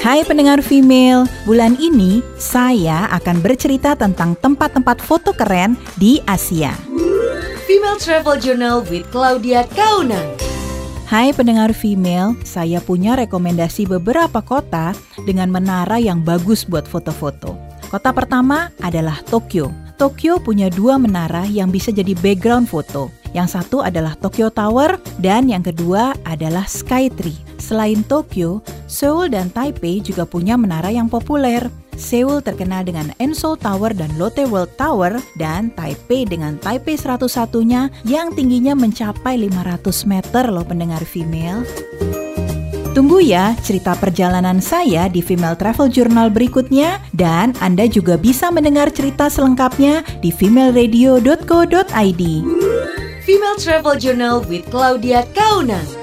Hai pendengar female, bulan ini saya akan bercerita tentang tempat-tempat foto keren di Asia. Female Travel Journal with Claudia Kaunang. Hai pendengar female, saya punya rekomendasi beberapa kota dengan menara yang bagus buat foto-foto. Kota pertama adalah Tokyo. Tokyo punya dua menara yang bisa jadi background foto. Yang satu adalah Tokyo Tower dan yang kedua adalah Skytree. Selain Tokyo, Seoul dan Taipei juga punya menara yang populer. Seoul terkenal dengan Enseoul Tower dan Lotte World Tower dan Taipei dengan Taipei 101-nya yang tingginya mencapai 500 meter loh pendengar female. Tunggu ya cerita perjalanan saya di Female Travel Journal berikutnya dan Anda juga bisa mendengar cerita selengkapnya di femaleradio.co.id. Female Travel Journal with Claudia Kaunang.